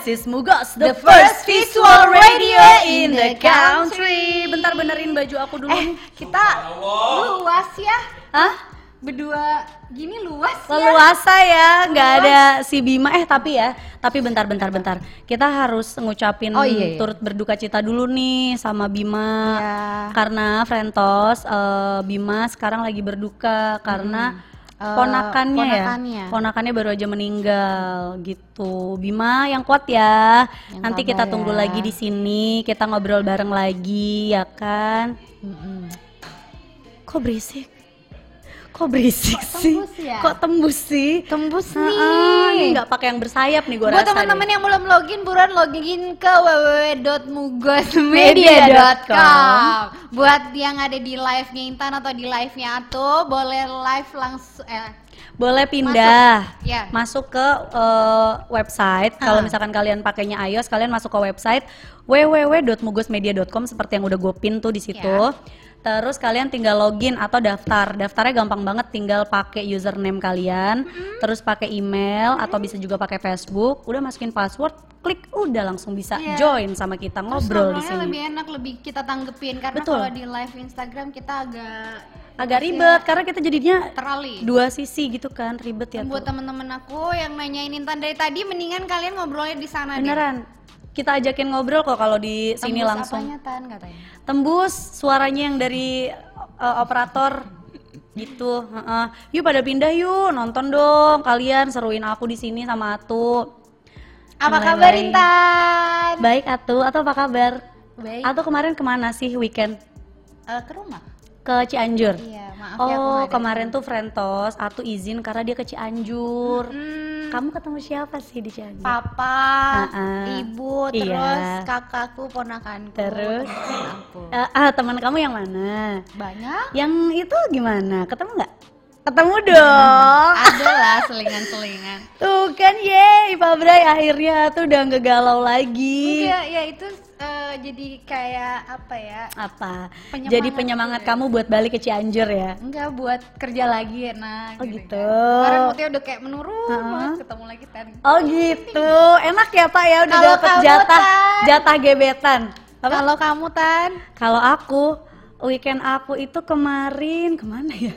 This is Mugos, the, first visual radio in the country. Bentar benerin baju aku dulu Eh, nih. kita luas ya. Hah? Berdua gini luas ya. Leluasa ya, nggak ada si Bima. Eh tapi ya, tapi bentar, bentar, bentar. Kita harus ngucapin Oh, iya, iya. turut berduka cita dulu nih sama Bima. Iya. Karena Frentos, eh, Bima sekarang lagi berduka karena Eh, ponakannya, ponakannya. ya, ponakannya baru aja meninggal gitu. Bima yang kuat ya. Yang Nanti kita tunggu ya. lagi di sini, kita ngobrol bareng lagi ya kan. Mm-mm. Kok berisik? Kok berisik sih? tembus ya? Kok tembus sih? Tembus ini nih. nggak pakai yang bersayap nih gue Buat rasa. teman-teman nih. yang belum login, buruan login ke www.mugosmedia.com. Buat yang ada di live-nya Intan atau di live-nya Ato, boleh live langsung eh Boleh pindah. Masuk, ya. Masuk ke eh, website. Kalau misalkan kalian pakainya iOS, kalian masuk ke website www.mugosmedia.com seperti yang udah gue pin tuh di situ. Ya. Terus kalian tinggal login atau daftar. Daftarnya gampang banget, tinggal pakai username kalian, terus pakai email atau bisa juga pakai Facebook. Udah masukin password, klik udah langsung bisa Iya. join sama kita Terus ngobrol di sini. lebih enak, lebih kita tanggepin karena kalau di live Instagram kita agak Agak ribet karena kita jadinya terali. dua sisi gitu kan, ribet ya. Buat temen-temen aku yang nanyain Intan dari tadi, mendingan kalian ngobrolnya di sana deh. Kita ajakin ngobrol kok kalau di sini Tembus langsung. apanya, Tan, katanya. Tembus suaranya yang dari uh, operator gitu. heeh. Yuk pada pindah yuk, nonton dong. Kalian seruin aku di sini sama Atu. Apa Yang kabar. Intan? Baik Atu, atau apa kabar? Baik. Atu kemarin ke mana sih weekend? Eh, ke rumah. Ke Cianjur. Iya, maaf oh, ya nggak ada. kemarin tuh Frentos, Atu izin karena dia ke Cianjur. Hmm, Kamu ketemu siapa sih di Cianjur? papa, Ah-ah. ibu, Iya. terus kakakku, ponakanku, Terus? aku. Eh, ah, teman kamu yang mana? Banyak? Yang itu gimana? Ketemu nggak? Ketemu dong. Ada lah selingan-selingan. Tuh kan yeay, Pak Bray akhirnya tuh udah nggak galau lagi. Enggak, ya itu eh, jadi kayak apa ya? Apa? Penyemangat Jadi penyemangat gitu ya. kamu buat balik ke Cianjur ya? Enggak buat kerja lagi enak Oh, gitu. kan. Kemarin moodnya udah kayak menurun banget ketemu lagi kan. Oh gitu, enak ya Pak ya udah Kalau dapet kamu, jatah Tan. jatah gebetan. Kalau kamu Tan, Kalau aku weekend aku itu kemarin ke mana ya?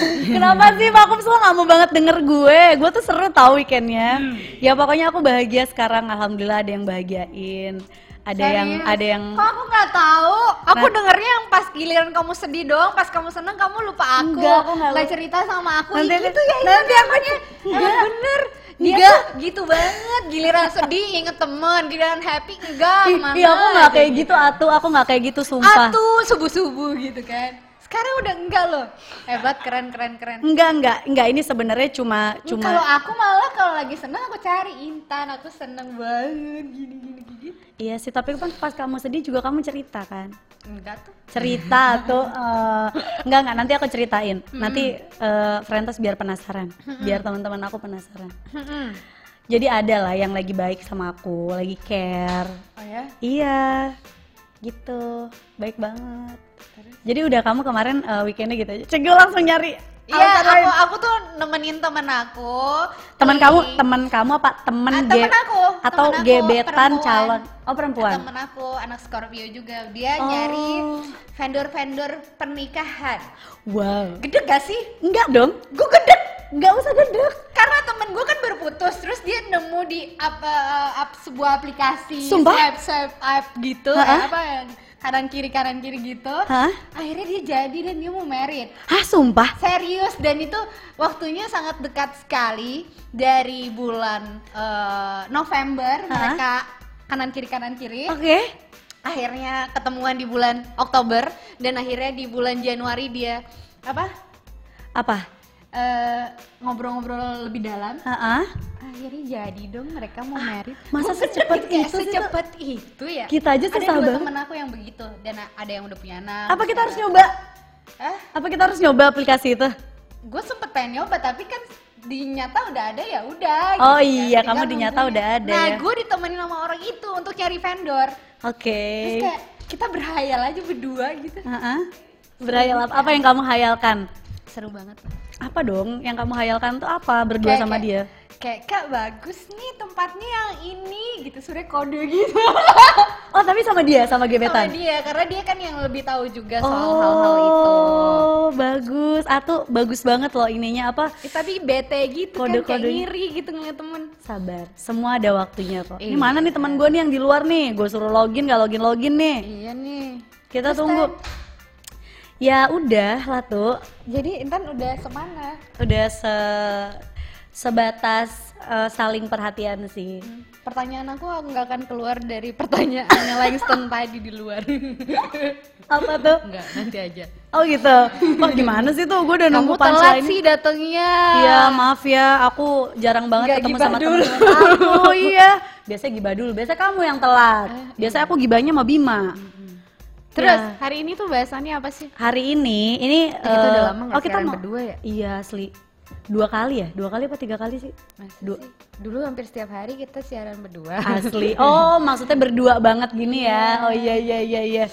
Kenapa sih Pak Kum selalu nggak mau banget denger gue? Gue tuh seru tau weekendnya. Ya pokoknya aku bahagia sekarang. Alhamdulillah ada yang bahagiain. Ada yang Serius? ada yang Kok aku nggak tahu? Aku Nah. dengernya yang pas giliran kamu sedih doang, pas kamu seneng kamu lupa aku. Enggak, aku nggak cerita sama aku. Nanti- Ih, gitu ya. nanti iya, aku- namanya. Enggak. Bener. Dia Enggak. tuh gitu banget. Giliran sedih inget temen, giliran happy enggak. Mana iya aku nggak kayak gitu atuh, aku nggak kayak gitu sumpah. Atuh subuh-subuh gitu kan. Sekarang udah enggak loh. Hebat, keren, keren, keren. Enggak enggak enggak ini sebenarnya cuma cuma Kalau aku malah kalau lagi seneng aku cari Intan, aku seneng banget gini gini gini. Iya sih, tapi kan pas kamu sedih juga kamu cerita kan? Enggak tuh. Cerita tuh eh, enggak enggak nanti aku ceritain. Nanti eh Frentos biar penasaran, biar teman-teman aku penasaran. Jadi ada lah yang lagi baik sama aku, lagi care. Oh ya? Iya, gitu, baik banget. Jadi udah kamu kemarin eh, weekendnya gitu aja. Cek gue langsung nyari. Iya, lain. aku aku tuh nemenin temen aku. teman Di- kamu teman kamu apa temen Ah, temen aku, atau temen aku, gebetan perempuan. calon oh perempuan Temen aku anak Scorpio juga. Dia Oh. nyari vendor-vendor pernikahan. wow Gede gak sih? enggak dong Gue gede. enggak usah gedek Karena temen gue kan baru putus, terus dia nemu di apa ap- sebuah aplikasi Sumpah? swipe swipe up gitu, Ha-ha. apa yang kanan kiri kanan kiri gitu. Hah? Akhirnya dia jadi dan dia mau merit. Hah sumpah Serius dan itu waktunya sangat dekat sekali dari bulan eh, November Ha? mereka kanan kiri kanan kiri. oke Akhirnya ketemuan di bulan Oktober dan akhirnya di bulan Januari dia apa? apa eh, ngobrol-ngobrol lebih dalam. Heeh. Akhirnya jadi dong mereka mau merit. masa bener secepat gitu, kayak itu Secepat itu ya. Kita aja Ada susah dua banget. temen aku yang begitu dan ada yang udah punya anak. apa kita harus nyoba Eh, apa kita harus nyoba aplikasi itu gue sempet pengen nyoba tapi kan di nyata udah ada ya udah. Oh kan. iya, Tinggal kamu di nyata nunggunya. udah ada Nah ya. gue ditemenin sama orang itu untuk cari vendor. oke Terus kayak kita berhayal aja berdua gitu. Heeh. berhayal apa apa yang kamu hayalkan seru banget Apa dong yang kamu hayalkan tuh apa berdua Kayak- sama kayak- dia? kayak kak bagus nih tempatnya yang ini gitu sudah kode gitu Oh tapi sama dia, sama sama gebetan? dia karena dia kan yang lebih tahu juga soal hal-hal itu Oh, bagus. Atuh bagus banget loh ininya apa? Eh, tapi bete gitu kan kayak ngiri gitu ngeliat temen Sabar, semua ada waktunya kok. Ini Iya. mana nih teman gue nih yang di luar nih? Gue suruh login, gak login login nih. iya nih Kita Terus, tunggu. Tan, Ya udah lah tuh, jadi Intan udah semana udah se sebatas eh, saling perhatian sih. pertanyaan aku nggak akan keluar dari pertanyaannya Langston tadi di luar Apa tuh? Enggak, nanti aja Oh gitu. Wah gimana sih tuh? Gue udah kamu nunggu telat punchline. sih datangnya Iya maaf ya, aku jarang banget Nggak ketemu sama dulu. teman-teman aku. iya. Biasanya gibah dulu. Biasanya kamu yang telat. Biasanya aku gibahnya sama Bima. Terus Ya. hari ini tuh bahasannya apa sih Hari ini, ini kita udah eh, lama oh, kita mau- berdua ya? Iya asli. Dua kali ya? Dua kali apa tiga kali sih? Masa Dua. sih? dulu hampir setiap hari kita siaran berdua Asli. Oh, maksudnya berdua banget gini ya? Oh iya iya iya iya.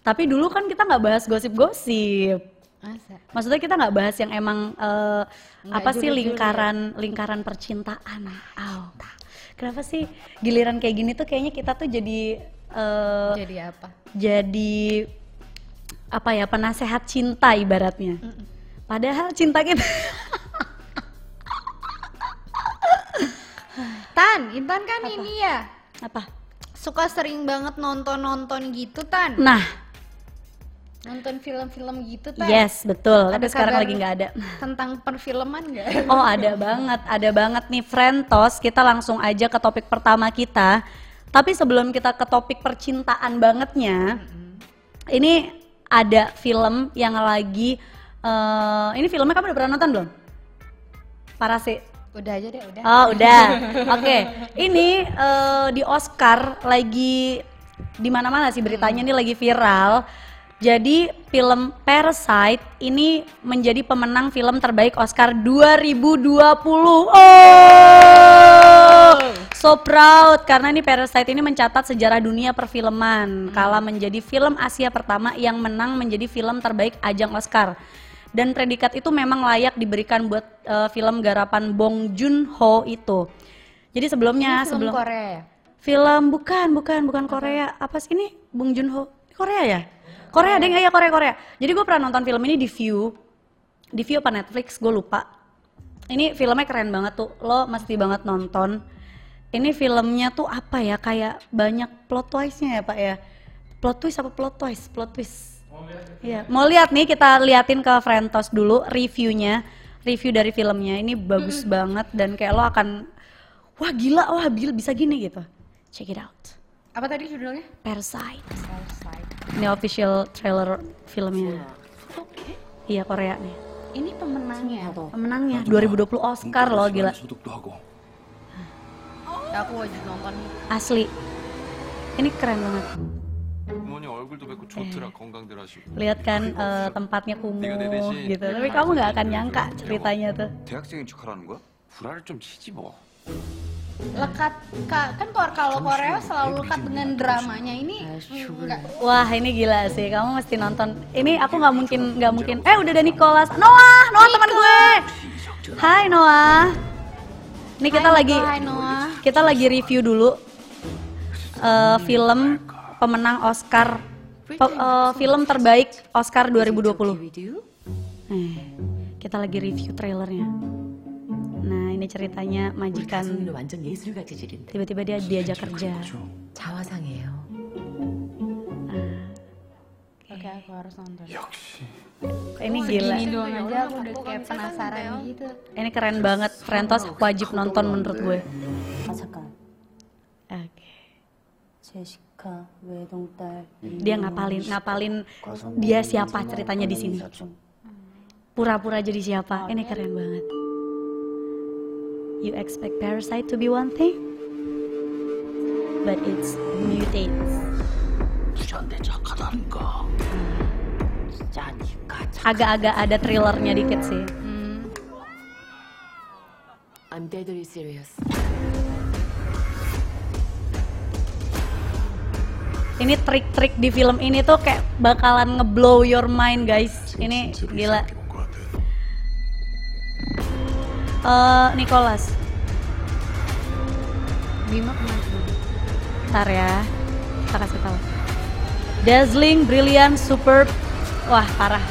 Tapi dulu kan kita nggak bahas gosip-gosip. masa Maksudnya kita nggak bahas yang emang eh, Nggak apa sih lingkaran lingkaran percintaan. Au. Kenapa sih giliran kayak gini tuh kayaknya kita tuh jadi eh, jadi apa jadi apa ya penasehat cinta ibaratnya. Padahal cinta kita Tan Intan kan ini ya apa? suka sering banget nonton-nonton gitu Tan Nah, nonton film-film gitu Tan yes betul. Ada Tapi sekarang lagi nggak ada. tentang perfilman nggak Oh ada banget, ada banget nih Frentos. Kita langsung aja ke topik pertama kita. Tapi sebelum kita ke topik percintaan bangetnya, ini ada film yang lagi. eh, ini filmnya kamu udah pernah nonton belum? Parasi. udah aja deh udah Oh udah, oke. Ini eh, di Oscar lagi di mana-mana sih beritanya ini lagi viral. Jadi film Parasite ini menjadi pemenang film terbaik Oscar 2020. Oh, so proud karena ini Parasite ini mencatat sejarah dunia perfilman. Kala menjadi film Asia pertama yang menang menjadi film terbaik ajang Oscar. Dan predikat itu memang layak diberikan buat eh, film garapan Bong Joon Ho itu. Jadi sebelumnya Ini film sebelum Korea ya? Film bukan bukan bukan Korea. Apa sih ini? Bong Joon Ho Korea ya? Korea deh ya? Korea Korea. Jadi gue pernah nonton film ini di View. Di View apa Netflix? Gue lupa. Ini filmnya keren banget tuh. Lo mesti banget nonton. Ini filmnya tuh apa ya kayak banyak plot twist-nya ya pak ya. Plot twist apa plot twist? Plot twist. Iya, mau lihat nih kita liatin ke Frentos dulu reviewnya, review dari filmnya ini bagus banget dan kayak lo akan wah gila wah bil bisa gini gitu. Check it out. apa tadi judulnya Parasite. Ini official trailer filmnya. Iya Korea nih. ini pemenangnya Pemenangnya 2020 Oscar loh gila aku wajib nonton. Asli. Ini keren banget. eh. lihat kan uh, tempatnya kumuh gitu. tapi kamu nggak akan nyangka ceritanya tuh. lekat kan kalau Korea selalu lekat dengan dramanya. ini enggak. wah ini gila sih. Kamu mesti nonton. Ini aku nggak mungkin nggak mungkin. Eh udah ada Nicholas. Noah! Noah teman gue! Hai Noah. Ini kita hai, lagi hai, Noah kita lagi review dulu uh, film pemenang Oscar pe uh, film terbaik Oscar 2020. Eh, kita lagi review trailernya. Nah, ini ceritanya majikan tiba-tiba dia diajak kerja. Oke, okay, aku harus nonton ini Segini gila. ini doang aja aku udah kayak penasaran gitu. Ini keren banget. Rentos wajib nonton menurut gue. Oke. Okay. dia ngapalin ngapalin dia siapa ceritanya di sini. Pura-pura jadi siapa? Ini keren banget. You expect parasite to be one thing? But it's mutates hmm agak-agak ada thrillernya dikit sih. Hmm. I'm deadly serious. Ini trik-trik di film ini tuh kayak bakalan ngeblow your mind guys. Ini gila. Uh, Nicholas. Bima ke mana? Ntar ya, kita kasih tahu. Dazzling, brilliant, superb. Wah, parah.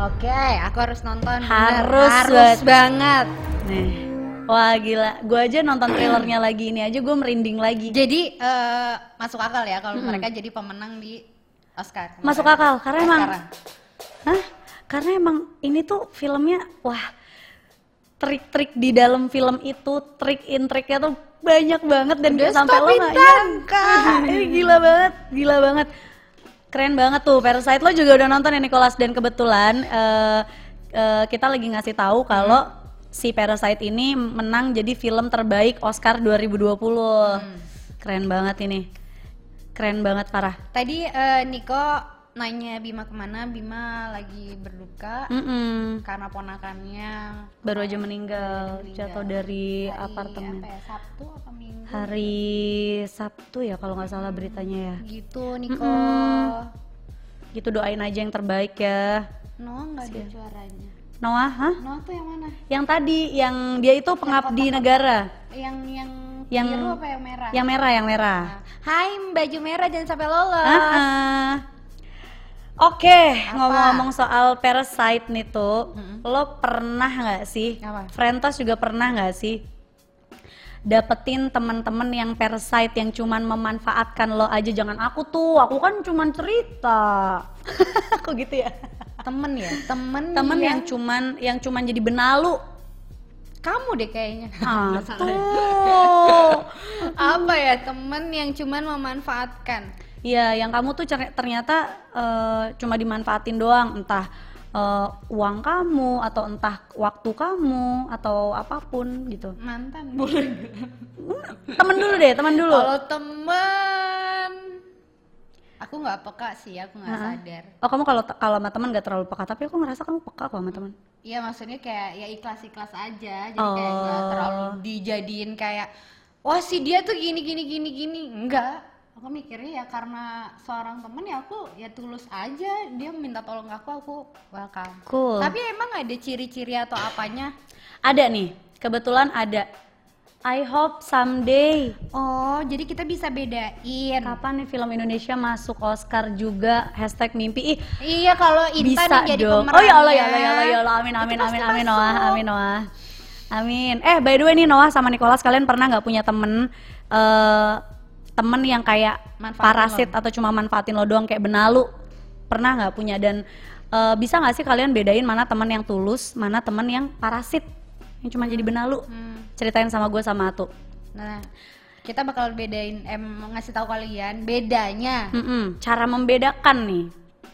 Oke, aku harus nonton. Harus harus banget. Nih. Wah, gila. Gue aja nonton trailernya lagi ini aja gue merinding lagi. Jadi eh, masuk akal ya kalau mereka jadi pemenang di Oscar. kemarin. Masuk akal karena emang. Hah? Karena emang ini tuh filmnya wah trik-trik di dalam film itu, trik in triknya tuh banyak banget dan Udah, sampai lo nggak nyangka. ini gila banget, gila banget. Keren banget tuh Parasite lo juga udah nonton ya Nicholas dan kebetulan eh, eh, kita lagi ngasih tahu kalau si Parasite ini menang jadi film terbaik Oscar 2020. Keren banget ini. Keren banget parah. Tadi eh, Niko nanya Bima ke mana, Bima lagi berduka Mm-mm. karena ponakannya baru aja meninggal, meninggal. jatuh dari hari apartemen apa ya, Sabtu apa Minggu hari Sabtu ya kalau nggak salah beritanya ya gitu Niko. Gitu doain aja yang terbaik ya Noah nggak ada suaranya. Noah hah Noah tuh yang mana? yang tadi yang dia itu pengabdi negara Yang yang Yang- biru apa yang merah? yang merah yang merah Hai baju merah jangan sampai lolos. Ah, ah. Oke, ngomong-ngomong soal parasite nih tuh, lo pernah nggak sih? Apa? Frentos juga pernah nggak sih? Dapetin temen-temen yang parasite yang cuman memanfaatkan lo aja, jangan aku tuh, aku kan cuman cerita. Kok gitu ya? Temen ya, temen, Temen yang cuman yang cuman jadi benalu. kamu deh kayaknya. Ah, tuh. apa ya temen yang cuman memanfaatkan Iya, yang kamu tuh ternyata eh, cuma dimanfaatin doang, entah eh, uang kamu atau entah waktu kamu atau apa pun gitu. mantan boleh Temen dulu deh, temen dulu. kalau temen aku nggak peka sih aku nggak sadar Oh kamu kalau kalau sama teman gak terlalu peka, tapi aku ngerasa kamu peka kok sama teman. Iya maksudnya kayak ya ikhlas ikhlas aja jadi kayak nggak Oh. terlalu dijadiin kayak wah si dia tuh gini gini gini gini enggak aku mikirnya ya karena seorang temen ya aku ya tulus aja dia minta tolong aku aku welcome Cool. tapi emang ada ciri-ciri atau apanya Ada nih, kebetulan ada. I hope someday. oh jadi kita bisa bedain Kapan nih film Indonesia masuk Oscar juga? Hashtag mimpi. Ih, iya kalau Intan bisa jadi dong. pemerannya Oh ya Allah ya Allah ya Allah ya Allah. Amin amin amin amin masuk. Noah. Amin Noah. Amin. Eh by the way nih Noah sama Nicholas kalian pernah nggak punya temen eh temen yang kayak Manfaatin parasit atau cuma manfaatin lo doang kayak benalu? Pernah nggak punya dan eh, bisa nggak sih kalian bedain mana temen yang tulus, mana temen yang parasit yang cuma jadi benalu? Hmm. Ceritain sama gue sama Atu. nah kita bakal bedain em ngasih tahu kalian bedanya Mm-mm, Cara membedakan nih.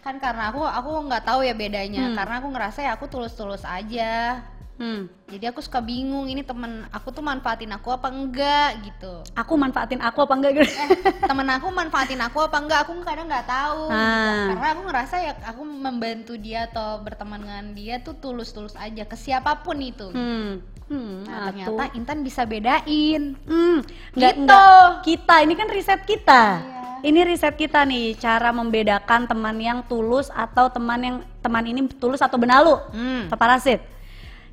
kan karena aku aku nggak tahu ya bedanya Hmm. karena aku ngerasa ya aku tulus-tulus aja Hmm. jadi aku suka bingung ini temen aku tuh manfaatin aku apa enggak gitu Aku manfaatin aku apa enggak gitu? eh temen aku manfaatin aku apa enggak aku kadang nggak tahu gitu. Ah. karena aku ngerasa ya aku membantu dia atau berteman dengan dia tuh tulus-tulus aja ke siapa pun itu Hmm. Hmm, nah ternyata Intan bisa bedain Hmm, nggak, Gitu. nggak. kita ini kan riset kita. Iya. Ini riset kita nih, cara membedakan teman yang tulus atau teman yang teman ini tulus atau benalu, Hmm. atau parasit.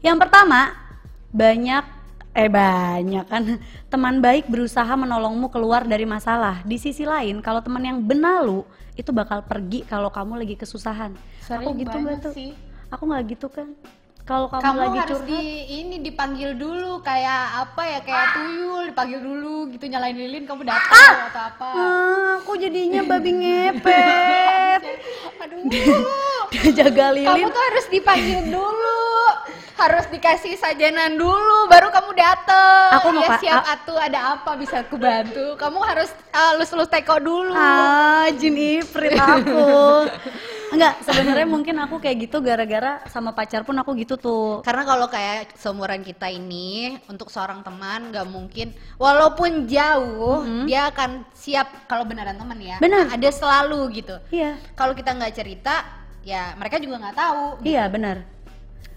Yang pertama, banyak eh banyak kan teman baik berusaha menolongmu keluar dari masalah. Di sisi lain, kalau teman yang benalu itu bakal pergi kalau kamu lagi kesusahan. Sering aku gitu nggak tuh? sih. Aku nggak gitu kan. Kalau kamu, kamu lagi harus curhat, di ini dipanggil dulu kayak apa ya kayak tuyul dipanggil dulu gitu nyalain lilin kamu datang atau apa Ah, aku jadinya babi ngepet. aduh Dia jaga kamu lilin. tuh harus dipanggil dulu harus dikasih sajenan dulu baru kamu dateng Aku mau ya siap atuh ada apa bisa aku bantu kamu harus uh, lus lus teko dulu Ah, jin ifrit aku. Enggak, sebenarnya mungkin aku kayak gitu gara-gara sama pacar pun aku gitu tuh. karena kalau kayak seumuran kita ini untuk seorang teman nggak mungkin walaupun jauh dia akan siap kalau beneran teman ya Benar. ada selalu gitu Iya. kalau kita nggak cerita ya mereka juga nggak tahu Iya, benar.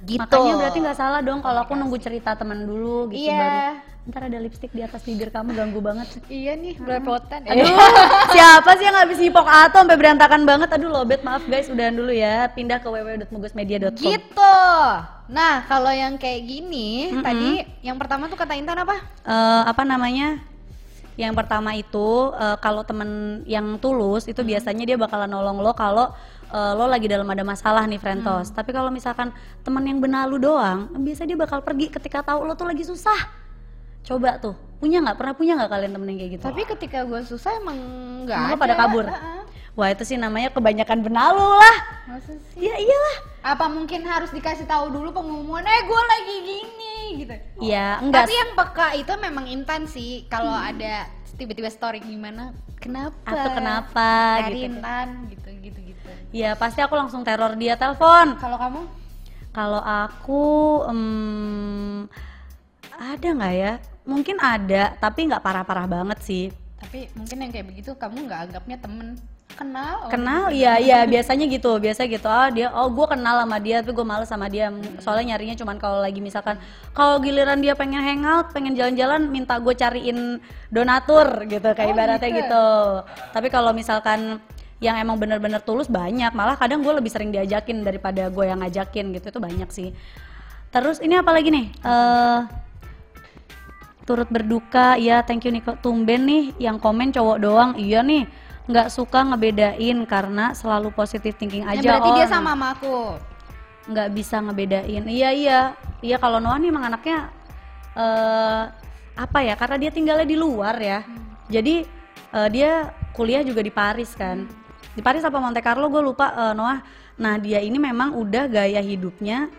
Gitu Makanya berarti nggak salah dong kalau aku nunggu cerita teman dulu gitu Iya. baru ntar ada lipstick di atas bibir kamu ganggu banget Iya nih, belepotan. Aduh, siapa sih yang habis nyipok ato sampai berantakan banget? Aduh, lobet maaf guys, udahan dulu ya. Pindah ke www.mugusmedia.com. Gitu. Nah, kalau yang kayak gini, tadi yang pertama tuh kata Intan apa? Eh, apa namanya? Yang pertama itu eh, kalau temen yang tulus itu biasanya dia bakalan nolong lo kalau eh, lo lagi dalam ada masalah nih Frentos. Tapi kalau misalkan temen yang benalu doang, biasanya dia bakal pergi ketika tahu lo tuh lagi susah. Coba tuh, punya nggak? Pernah punya nggak kalian temen yang kayak gitu? Tapi ketika gue susah emang nggak ada. pada kabur? Wah itu sih namanya kebanyakan benalu lah. Masa sih? Iya iyalah. Apa mungkin harus dikasih tahu dulu pengumuman, eh gue lagi gini gitu. Iya, enggak. Tapi yang peka itu memang Intan sih. Kalau ada tiba-tiba story gimana, kenapa? Atau kenapa Dari gitu. Intan gitu gitu gitu. Iya pasti aku langsung teror dia telepon. Kalau kamu? Kalau aku em, ada nggak ya? Mungkin ada, tapi nggak parah-parah banget sih. Tapi mungkin yang kayak begitu kamu nggak anggapnya temen kenal. oh, Kenal, iya iya biasanya gitu, biasa gitu. Oh dia, oh gue kenal sama dia, tapi gue males sama dia. Soalnya nyarinya cuman kalau lagi misalkan, kalau giliran dia pengen hangout, pengen jalan-jalan, minta gue cariin donatur gitu, kayak Oh, ibaratnya gitu. gitu. Tapi kalau misalkan yang emang bener-bener tulus banyak, malah kadang gue lebih sering diajakin daripada gue yang ngajakin gitu, itu banyak sih. Terus ini apa lagi nih? Eh turut berduka. Ya thank you Niko tumben nih yang komen cowok doang. Iya nih nggak suka ngebedain karena selalu positive thinking Ya, aja berarti oh dia sama sama aku. nggak bisa ngebedain. Iya iya. Iya kalau Noah nih emang anaknya eh apa ya karena dia tinggalnya di luar ya. Jadi eh, dia kuliah juga di Paris kan di Paris apa Monte Carlo? Gue lupa eh, Noah. Nah dia ini memang udah gaya hidupnya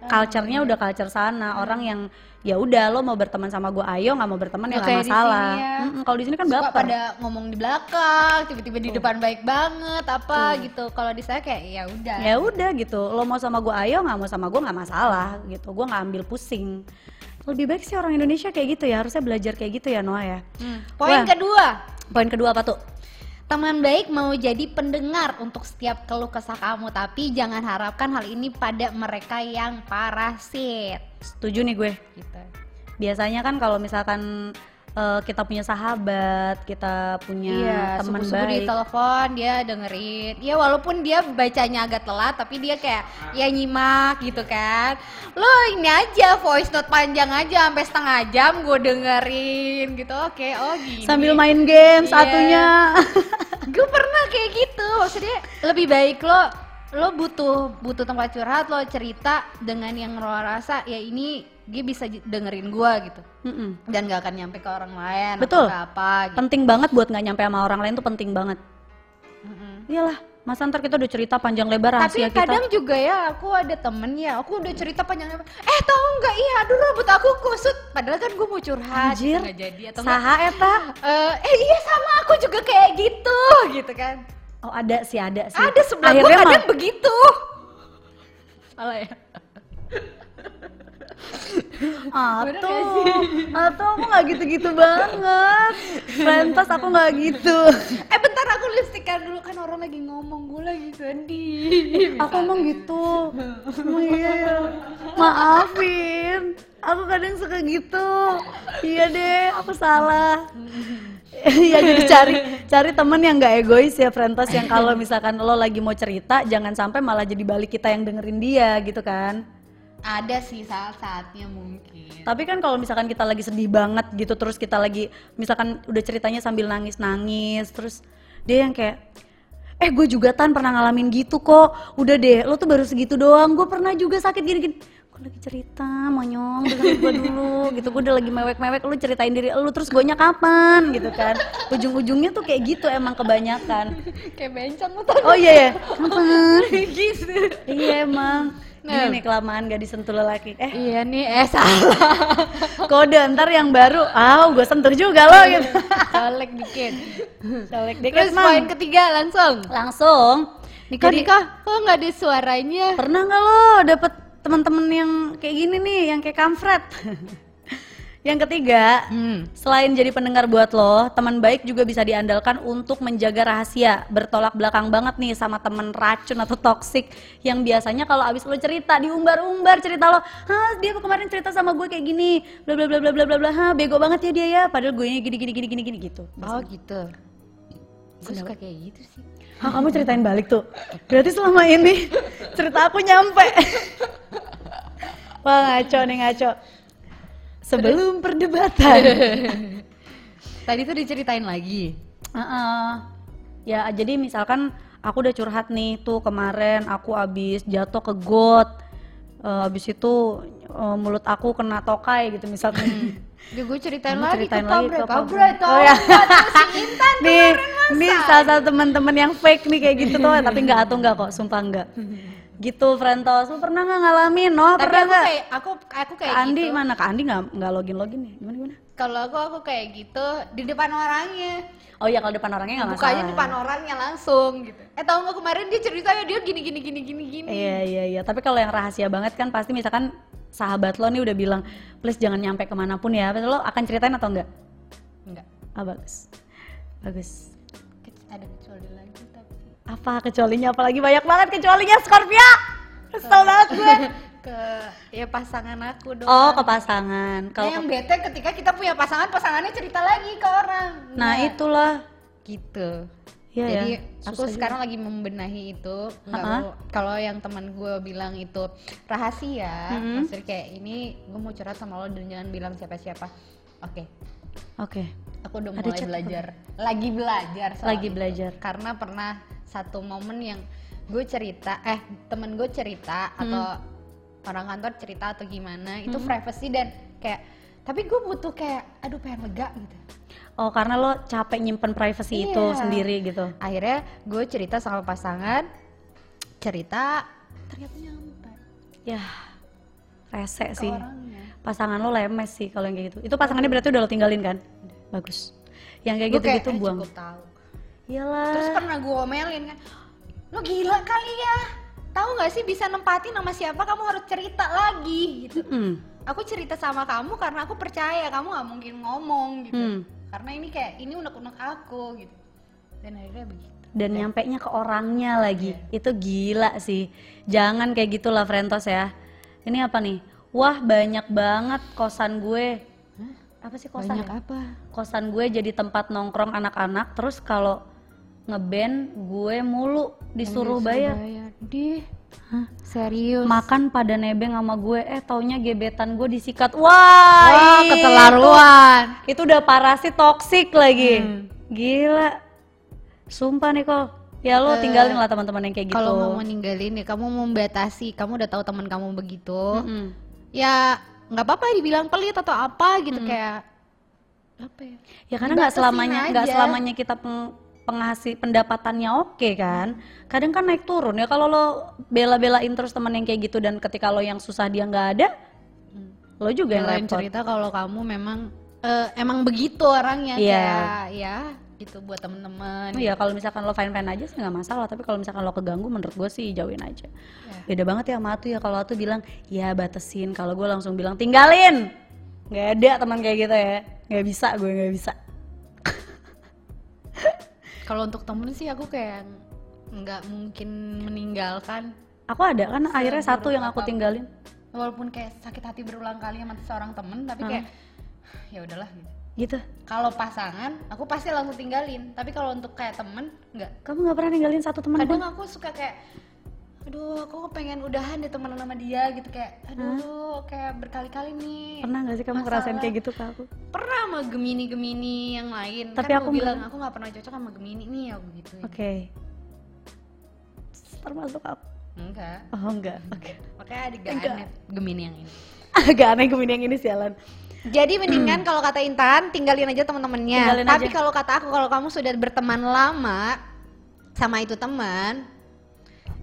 culture-nya udah culture sana. Orang yang ya udah lo mau berteman sama gue ayo. Nggak mau berteman ya Nggak masalah. ya. Mm-mm, kalau di sini kan Suka baper. pada ngomong di belakang, tiba-tiba di depan baik banget apa gitu. Kalau di saya kayak ya udah. ya udah gitu. Lo mau sama gue ayo. Nggak mau sama gue nggak masalah gitu. Gue nggak ambil pusing. Lebih baik sih orang Indonesia kayak gitu ya. Harusnya belajar kayak gitu ya Noah ya. Hmm. Poin Wah. kedua, poin kedua apa tuh teman baik mau jadi pendengar untuk setiap keluh kesah kamu, tapi jangan harapkan hal ini pada mereka yang parasit. setuju nih gue Gitu. biasanya kan kalau misalkan eh, kita punya sahabat kita punya Iya, teman subuh-subuh di baik telepon dia dengerin. Ya walaupun dia bacanya agak telat, tapi dia kayak ya nyimak gitu kan. Lo ini aja voice note panjang aja sampai setengah jam gue dengerin gitu. Oke, oh gini. sambil main game Iya. satunya gue pernah kayak gitu. Maksudnya lebih baik lo lo butuh butuh tempat curhat lo cerita dengan yang lo rasa ya ini dia bisa dengerin gua gitu Mm-mm. dan gak akan nyampe ke orang lain Betul. atau apa gitu. penting banget buat nggak nyampe sama orang lain tuh penting banget Mm-mm. iyalah masa ntar kita udah cerita panjang lebar Tapi rahasia kita kadang juga ya aku ada temen ya, aku udah cerita panjang lebar. Eh tahu nggak? Iya, aduh rambut aku kusut. Padahal kan gue mau curhat. Anjir, gitu, jadi atau saha eta Eh, eh iya sama aku juga kayak gitu, gitu kan. Oh ada sih ada sih Ada sebelah gue Akhirnya kadang begitu. Salah ya. Atau, atau aku nggak gitu-gitu banget. Pentas aku nggak gitu. Eh bentar aku lipstikan dulu kan orang lagi ngomong gue lagi sedih. Aku emang gitu. Oh, iya, iya. Maafin. Aku kadang suka gitu. Iya deh, aku salah. Iya jadi cari cari temen yang nggak egois ya Frentos yang kalau misalkan lo lagi mau cerita jangan sampai malah jadi balik kita yang dengerin dia gitu kan. Ada sih saat-saatnya mungkin. Tapi kan kalau misalkan kita lagi sedih banget gitu terus kita lagi misalkan udah ceritanya sambil nangis-nangis terus dia yang kayak eh gue juga tan pernah ngalamin gitu kok. Udah deh lo tuh baru segitu doang. Gue pernah juga sakit gini-gini gue lagi cerita monyong dengerin gue dulu gitu. Gue udah lagi mewek-mewek lu ceritain diri lu terus gue kapan gitu kan. Ujung-ujungnya tuh kayak gitu emang kebanyakan. Kayak bencong lu oh iya ya kapan? Gitu. iya emang Gini nih kelamaan gak disentuh lelaki eh Iya nih, eh salah. kode ntar yang baru ah gue sentuh juga lo gitu Colek dikit. colek dikit Terus Mang. poin ketiga langsung. langsung Nikah Jadi- nikah, kok nggak ada suaranya? pernah nggak lo dapet teman-teman yang kayak gini nih yang kayak kamfret Yang ketiga, Hmm. selain jadi pendengar buat lo, teman baik juga bisa diandalkan untuk menjaga rahasia. Bertolak belakang banget nih sama temen racun atau toksik yang biasanya kalau abis lo cerita diumbar-umbar cerita lo, hah dia kemarin cerita sama gue kayak gini, bla bla bla bla bla bla bla, hah bego banget ya dia ya, padahal gue gini gini gini gini gini gitu. Oh gitu. Gue suka kayak gitu sih. Hah kamu ceritain balik tuh. Berarti selama ini cerita aku nyampe. Wah ngaco nih ngaco. Sebelum perdebatan. Tadi tuh diceritain lagi. Heeh. Ya jadi misalkan aku udah curhat nih tuh kemarin aku abis jatuh ke got. Eh, abis itu eh, mulut aku kena tokai gitu misalkan. Ya gue ceritain Kamu lagi ceritain ke lagi tau Oh, ya. si Intan nih, nih salah satu teman-teman yang fake nih kayak gitu tuh, tapi nggak atuh nggak kok, sumpah nggak. Gitu, Frentos, lu pernah nggak ngalamin? No, Tapi pernah aku nggak? kayak aku aku kayak Kak Andi gitu. mana? Kak Andi nggak nggak login login nih? Gimana gimana? Kalau aku aku kayak gitu di depan orangnya. Oh iya kalau depan orangnya nggak Bukanya masalah. depan orangnya langsung gitu. Eh tau nggak kemarin dia ceritanya dia gini gini gini gini gini. Iya iya iya. Tapi kalau yang rahasia banget kan pasti misalkan sahabat lo nih udah bilang, please jangan nyampe ke mana pun ya. Betul lo akan ceritain atau enggak? Enggak. Ah bagus, bagus. Ada kecuali Apa kecualinya? Apalagi banyak banget kecualinya Scorpio. Kesel banget gue. ke ya pasangan aku dong. Oh ke pasangan. Kalau Kalau yang bete ketika kita punya pasangan, pasangannya cerita lagi ke orang. nah itulah. gitu. Iya Jadi ya, aku sekarang lagi membenahi itu. Kalau yang teman gue bilang itu rahasia, Mm-hmm. maksudnya kayak ini gue mau curhat sama lo dan jangan bilang siapa-siapa. Oke, Oke. aku udah Ada mulai belajar, lagi belajar, Lagi itu. belajar. Karena pernah satu momen yang gue cerita, eh temen gue cerita Hmm. atau orang kantor cerita atau gimana, itu privacy dan kayak, tapi gue butuh kayak, aduh pengen lega gitu. Oh karena lo capek nyimpen privacy itu Iya. sendiri gitu. akhirnya gue cerita sama pasangan cerita ternyata nyampe Ya rese ke sih. orangnya Pasangan lo lemes sih kalau yang kayak gitu. Itu pasangannya berarti udah lo tinggalin kan? Bagus. Yang kayak gitu-gitu eh, buang. cukup tahu Iyalah. terus pernah gue omelin kan lo gila kali ya tahu nggak sih bisa nempatin sama siapa kamu harus cerita lagi gitu Hmm. aku cerita sama kamu karena aku percaya kamu nggak mungkin ngomong gitu Hmm. karena ini kayak ini unek-unek aku gitu dan akhirnya begitu Dan nyampe nya ke orangnya lagi. Itu gila sih. Jangan kayak gitulah Frentos ya. Ini apa nih? Wah banyak banget kosan gue. Apa sih kosan banyak ya? apa kosan gue jadi tempat nongkrong anak-anak terus kalau ngeband gue mulu disuruh bayar. di serius. Makan pada nebeng sama gue eh taunya gebetan gue disikat. Wah, Wah, itu- keterlaruan. itu, udah parah sih toksik lagi. Hmm. gila. Sumpah Nicole ya lo tinggalin lah teman-teman yang kayak gitu. Kalau mau ninggalin ya kamu membatasi, kamu udah tahu teman kamu begitu. Mm-mm. Ya nggak apa-apa dibilang pelit atau apa gitu kayak apa ya? ya karena nggak selamanya nggak selamanya kita peng- penghasil pendapatannya oke kan kadang kan naik turun ya. Kalau lo bela-belain terus temen yang kayak gitu dan ketika lo yang susah dia nggak ada lo juga yang Yang lain repot. cerita kalau kamu memang eh, emang begitu orangnya. Iya. kayak ya gitu buat temen-temen. Oh iya kalau misalkan lo fine fine aja sih nggak masalah. Tapi kalau misalkan lo keganggu menurut gue sih jauhin aja. Beda banget ya sama Atu ya. Kalau Atu bilang ya batasin. Kalau gue langsung bilang tinggalin. Nggak ada teman kayak gitu ya. Nggak bisa gue nggak bisa Kalau untuk temen sih aku kayak nggak mungkin meninggalkan. Aku ada kan akhirnya satu yang aku tinggalin. Walaupun kayak sakit hati berulang kali sama seorang temen tapi kayak ya udahlah gitu. gitu. Kalau pasangan, aku pasti langsung tinggalin. Tapi kalau untuk kayak temen, nggak. kamu nggak pernah ninggalin satu teman Kadang pun? aku suka kayak, aduh, aku pengen udahan deh temenan sama dia gitu. Kayak, aduh, kayak berkali-kali nih. pernah nggak sih kamu ngerasain kayak gitu ke aku? Pernah sama Gemini-Gemini yang lain. Tapi kan aku bilang nggak. aku nggak pernah cocok sama Gemini nih, aku gitu. oke termasuk aku Enggak. oh enggak oke Makanya ada gak Enggak. aneh Gemini yang ini. agak aneh Gemini yang ini sialan Jadi mendingan kalau kata Intan tinggalin aja teman-temannya. Tinggalin Tapi kalau kata aku kalau kamu sudah berteman lama sama itu teman,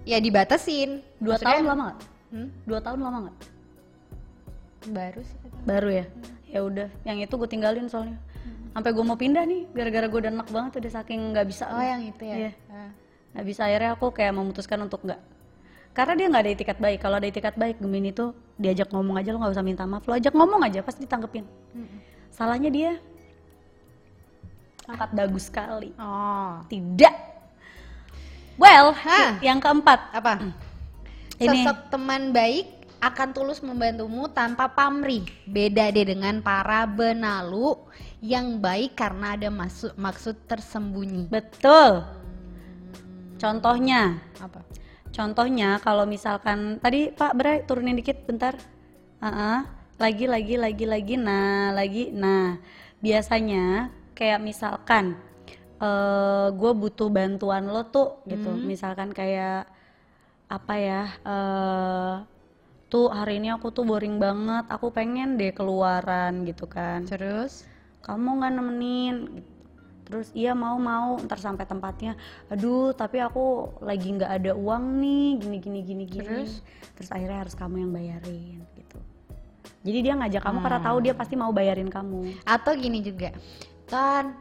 ya dibatasin. dua Maksudnya- tahun lama nggak Hmm? dua tahun lama nggak Baru sih baru ya ya udah yang itu gue tinggalin soalnya sampai gue mau pindah nih gara-gara gue udah enak banget udah saking nggak bisa Oh yang itu ya. Iya. Ah. nggak bisa akhirnya aku kayak memutuskan untuk nggak karena dia nggak ada etikat baik kalau ada etikat baik Gemini tuh diajak ngomong aja lo nggak usah minta maaf lo ajak ngomong aja pasti ditanggepin salahnya dia angkat dagu sekali Oh. tidak well Hah. yang keempat Apa? Ini. Sosok teman baik akan tulus membantumu tanpa pamrih. Beda deh dengan para benalu yang baik karena ada maksud maksud tersembunyi. betul contohnya Apa? Contohnya kalau misalkan tadi Pak Bray turunin dikit bentar. Ah, lagi lagi lagi lagi nah lagi nah biasanya kayak misalkan eh gue butuh bantuan lo tuh gitu misalkan kayak apa ya eh tuh hari ini aku tuh boring banget. Aku pengen deh keluaran gitu kan. Terus? kamu nggak nemenin. Gitu. terus iya mau mau. Ntar sampai tempatnya aduh tapi aku lagi nggak ada uang nih. Gini gini gini gini. Terus? terus akhirnya harus kamu yang bayarin gitu. Jadi dia ngajak kamu karena tahu dia pasti mau bayarin kamu. Atau gini juga, kan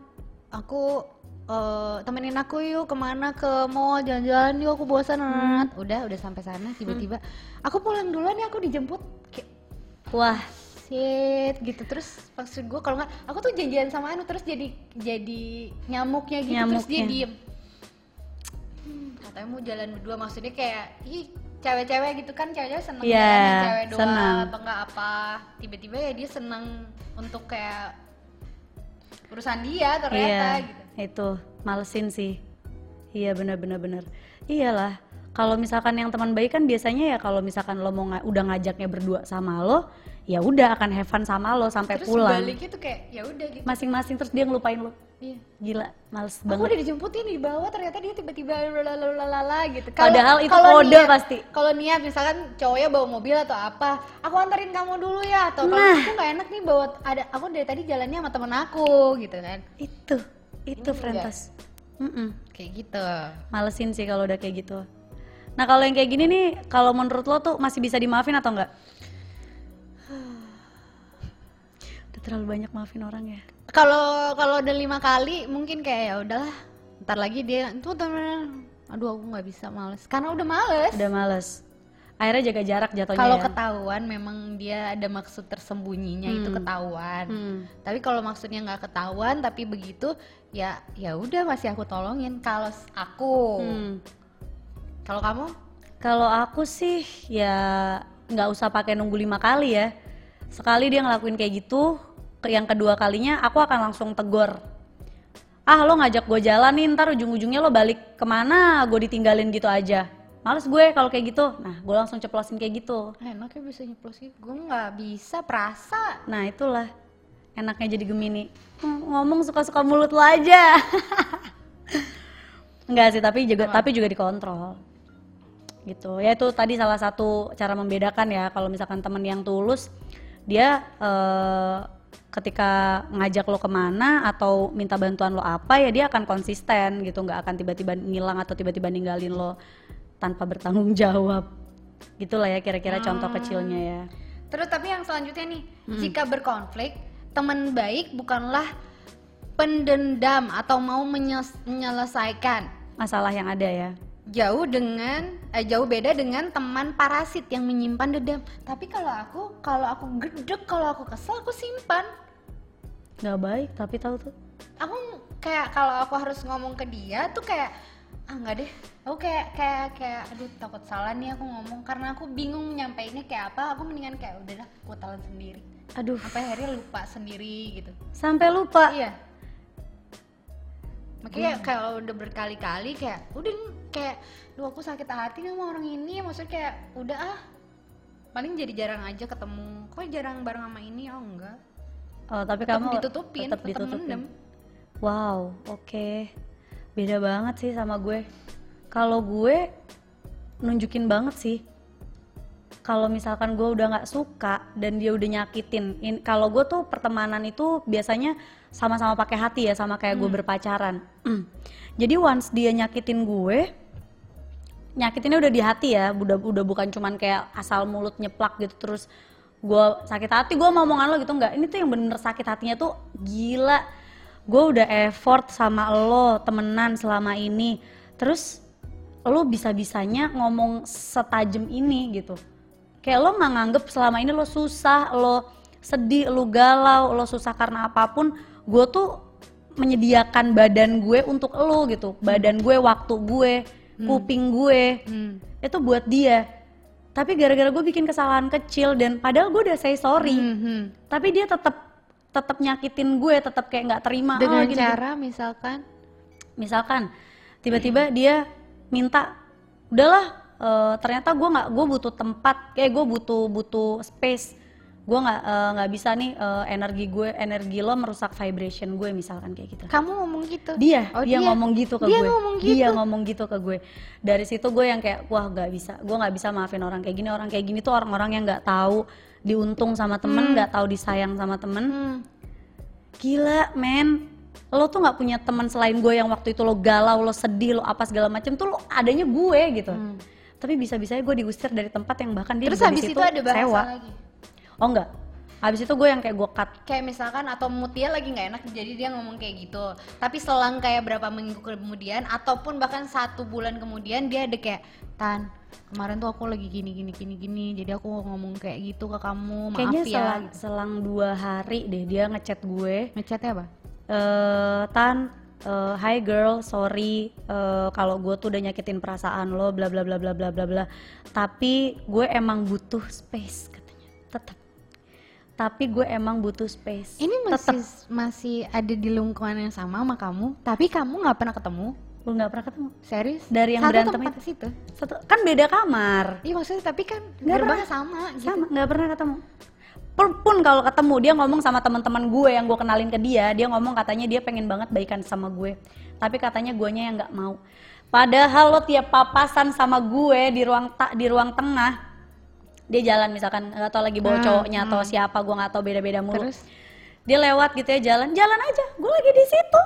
aku eh, temenin aku yuk ke mana ke mall jalan-jalan yuk aku bosan Nat." udah udah sampai sana tiba-tiba. Aku pulang duluan ya aku dijemput. Kayak wah shit gitu. Terus maksud gue kalau nggak aku tuh janjian sama Anu terus jadi jadi nyamuknya gitu terus dia Nyamuknya. diem. Hmm, katanya mau jalan berdua maksudnya kayak ih cewek-cewek gitu kan cewek-cewek seneng Iya, jalan cewek doang seneng. atau enggak apa. Tiba-tiba ya dia seneng untuk kayak urusan dia ternyata iya. gitu itu malesin sih iya bener bener bener iyalah kalau misalkan yang teman baik kan biasanya ya kalau misalkan lo mau nga- udah ngajaknya berdua sama lo ya udah akan have fun sama lo sampai terus pulang baliknya tuh kayak ya udah gitu masing-masing terus dia ngelupain lo iya gila males Aku banget udah dijemputin di bawah ternyata dia tiba-tiba lalalala gitu. Padahal itu kalau kode niat- pasti. Kalau niat misalkan cowoknya bawa mobil atau apa, aku anterin kamu dulu ya atau kalau Nah. aku nggak enak nih bawa ada aku dari tadi jalannya sama temen aku gitu kan. itu itu Frentos Mm-mm. Kayak gitu. malesin sih kalau udah kayak gitu nah kalau yang kayak gini nih kalau menurut lo tuh masih bisa dimaafin atau enggak udah terlalu banyak maafin orang ya Kalau kalau udah lima kali mungkin kayak ya udahlah. Ntar lagi dia tuh temen aduh aku nggak bisa males karena udah males. udah males akhirnya jaga jarak jatuhnya Kalau ya. ketahuan memang dia ada maksud tersembunyinya itu ketahuan. Hmm. Tapi kalau maksudnya nggak ketahuan tapi begitu ya ya udah masih aku tolongin. Kalau aku, Hmm. kalau kamu Kalau aku sih ya nggak usah pakai nunggu lima kali ya. Sekali dia ngelakuin kayak gitu, yang kedua kalinya aku akan langsung tegor. Ah lo ngajak gue jalan nih, ntar ujung-ujungnya lo balik ke mana, gue ditinggalin gitu aja. Males gue kalau kayak gitu. Nah gue langsung ceplosin kayak gitu. enaknya bisa nyeplos gitu. Gue nggak bisa perasa. Nah itulah enaknya jadi Gemini. Ngomong suka-suka mulut lo aja. Enggak sih, tapi juga tapi juga dikontrol. Gitu. Ya itu tadi salah satu cara membedakan ya kalau misalkan temen yang tulus dia eh, ketika ngajak lo ke mana atau minta bantuan lo apa ya dia akan konsisten gitu nggak akan tiba-tiba ngilang atau tiba-tiba ninggalin lo tanpa bertanggung jawab gitulah ya kira-kira contoh kecilnya ya Terus tapi yang selanjutnya nih, jika berkonflik, teman baik bukanlah pendendam atau mau menyelesaikan. masalah yang ada ya Jauh dengan eh, jauh beda dengan teman parasit yang menyimpan dendam. Tapi kalau aku, kalau aku gedek, kalau aku kesel, aku simpan. nggak baik tapi tahu tuh Aku kayak kalau aku harus ngomong ke dia tuh kayak ah nggak deh. Aku kayak kayak kayak aduh takut salah nih aku ngomong. Karena aku bingung nyampeinnya kayak apa. Aku mendingan kayak udahlah aku telan sendiri. aduh. Sampai akhirnya lupa sendiri gitu. sampai lupa? Iya. Makanya kalau udah berkali-kali kayak udah kayak duh aku sakit hati nih sama orang ini. Maksudnya kayak udah ah. Paling jadi jarang aja ketemu. Kok jarang bareng sama ini? Oh enggak. Oh tapi tetap kamu ditutupin tetap ditutupin. mendem wow oke beda banget sih sama gue. Kalau gue nunjukin banget sih. Kalau misalkan gue udah nggak suka dan dia udah nyakitin in- kalau gue tuh pertemanan itu biasanya sama-sama pakai hati ya sama kayak gue berpacaran. Jadi once dia nyakitin gue nyakitinnya udah di hati ya udah udah bukan cuman kayak asal mulut nyeplak gitu terus gue sakit hati gue mau omongan lo gitu nggak. Ini tuh yang bener sakit hatinya tuh gila gue udah effort sama lo temenan selama ini. Terus lo bisa-bisanya ngomong setajam ini gitu. Kayak lo nggak nganggep selama ini lo susah lo sedih lo galau lo susah karena apa pun. Gue tuh menyediakan badan gue untuk lo gitu. Badan gue waktu gue kuping gue. Hmm. itu buat dia. Tapi gara-gara gue bikin kesalahan kecil dan padahal gue udah say sorry Mhm. tapi dia tetap tetap nyakitin gue tetap kayak nggak terima Dengan "Oh, gini, cara misalkan? Misalkan tiba-tiba dia minta udahlah eh, ternyata gue nggak gue butuh tempat kayak gue butuh butuh space. Gue nggak eh, nggak bisa nih eh, energi gue energi lo merusak vibration gue misalkan kayak gitu. Kamu ngomong gitu. dia Oh, dia, dia? ngomong gitu ke Dia gue. ngomong dia gitu? ngomong gitu ke gue. Dari situ gue yang kayak wah nggak bisa. Gue nggak bisa maafin orang kayak gini. Orang kayak gini tuh orang-orang yang nggak tahu diuntung sama temen nggak tahu disayang sama temen Hmm. gila men lo tuh nggak punya teman selain gue yang waktu itu lo galau lo sedih lo apa segala macem tuh lo adanya gue gitu tapi bisa-bisanya gue diusir dari tempat yang bahkan dia Hmm. Terus habis itu ada bahasa sewa. lagi. oh enggak habis itu gue yang kayak gue cut Kayak misalkan atau mood dia lagi nggak enak jadi dia ngomong kayak gitu. Tapi selang kayak berapa minggu kemudian ataupun bahkan satu bulan kemudian dia ada kayak Tan kemarin tuh aku lagi gini gini gini gini jadi aku ngomong kayak gitu ke kamu maaf kayaknya ya selang, selang dua hari deh dia ngechat gue ngechatnya apa eh Tan, eh, hi girl, sorry eh, kalau gue tuh udah nyakitin perasaan lo, bla bla bla bla bla bla bla. Tapi gue emang butuh space katanya, tetap. Tapi gue emang butuh space. ini Tetep. masih masih ada di lingkungan yang sama sama kamu tapi kamu nggak pernah ketemu gue nggak pernah ketemu. serius Dari yang satu berantem tempat itu? situ Satu, kan beda kamar, iya maksudnya tapi kan Nggak pernah. sama gitu. sama nggak pernah ketemu. Pun- kalau ketemu dia ngomong sama teman-teman gue yang gue kenalin ke dia, dia ngomong katanya dia pengen banget baikan sama gue, tapi katanya guanya yang nggak mau. Padahal lo tiap papasan sama gue di ruang ta- di ruang tengah, dia jalan misalkan nggak tahu lagi bawa Hmm, cowoknya atau siapa gue nggak tahu beda-beda mulu. Terus? Dia lewat gitu ya jalan, jalan aja, gue lagi di situ.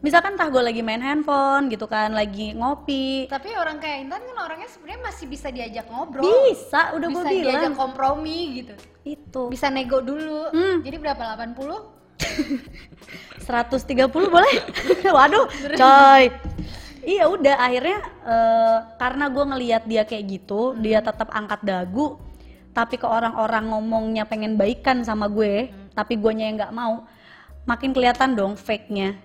Misalkan entah gue lagi main handphone gitu kan, lagi ngopi, Tapi orang kayak Intan kan orangnya sebenarnya masih bisa diajak ngobrol. bisa, udah gue bisa diajak bilang kompromi gitu. itu. Bisa nego dulu. Hmm. Jadi berapa 80? 130 boleh? Waduh, coy. Iya udah akhirnya eh, karena gue ngelihat dia kayak gitu, dia tetap angkat dagu, tapi ke orang-orang ngomongnya pengen baikan sama gue, tapi guanya yang nggak mau, makin kelihatan dong fake-nya,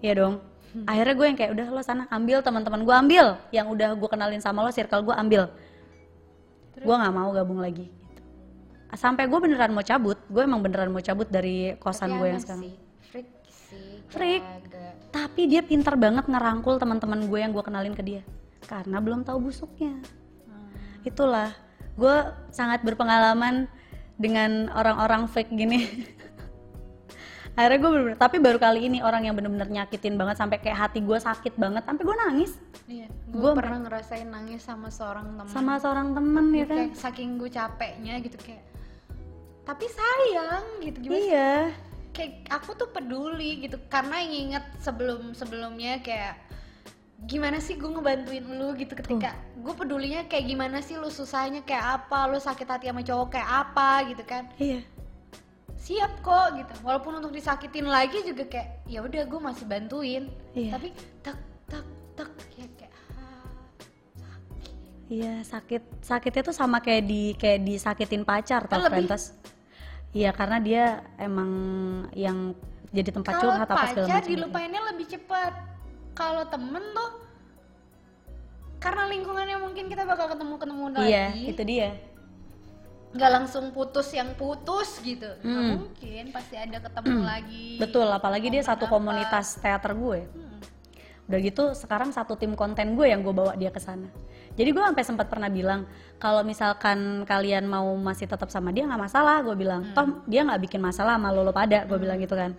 ya dong. Akhirnya gue yang kayak udah lo sana ambil teman-teman gue ambil, yang udah gue kenalin sama lo circle gue ambil, gue nggak mau gabung lagi. Gitu. Sampai gue beneran mau cabut, gue emang beneran mau cabut dari kosan Tapi gue yang sekarang. sih. Freak sih. Freak. agak- Tapi dia pintar banget ngerangkul teman-teman gue yang gue kenalin ke dia karena belum tahu busuknya. Itulah, gue sangat berpengalaman dengan orang-orang fake gini. Akhirnya gue bener tapi baru kali ini orang yang bener-bener nyakitin banget sampai kayak hati gue sakit banget, sampai gue nangis Iya, gue pernah ngerasain nangis sama seorang teman. sama seorang temen ya kan. kayak saking gue capeknya gitu kayak tapi sayang gitu gimana? Iya, kayak aku tuh peduli gitu karena inget sebelum sebelumnya kayak gimana sih gue ngebantuin lu gitu ketika gue pedulinya kayak gimana sih lu susahnya kayak apa lu sakit hati sama cowok kayak apa gitu kan iya. Siap kok gitu walaupun untuk disakitin lagi juga kayak ya udah gue masih bantuin Iya. tapi tak tak tak kayak kayak ah, Iya sakit sakitnya tuh sama kayak di kayak disakitin pacar tau. Frentos. Iya karena dia emang yang jadi tempat kalau curhat apa segala macam. dilupainnya lebih cepat kalau temen tuh karena lingkungannya mungkin kita bakal ketemu ketemu lagi Iya itu dia. Nggak langsung putus yang putus gitu Hmm. mungkin pasti ada ketemu lagi Betul apalagi dia satu apa. komunitas teater gue. Hmm. Udah gitu sekarang satu tim konten gue yang gue bawa dia ke sana. Jadi gue sampai sempat pernah bilang kalau misalkan kalian mau masih tetap sama dia nggak masalah gue bilang. Hmm. Toh dia nggak bikin masalah sama lo lo pada gue bilang gitu kan.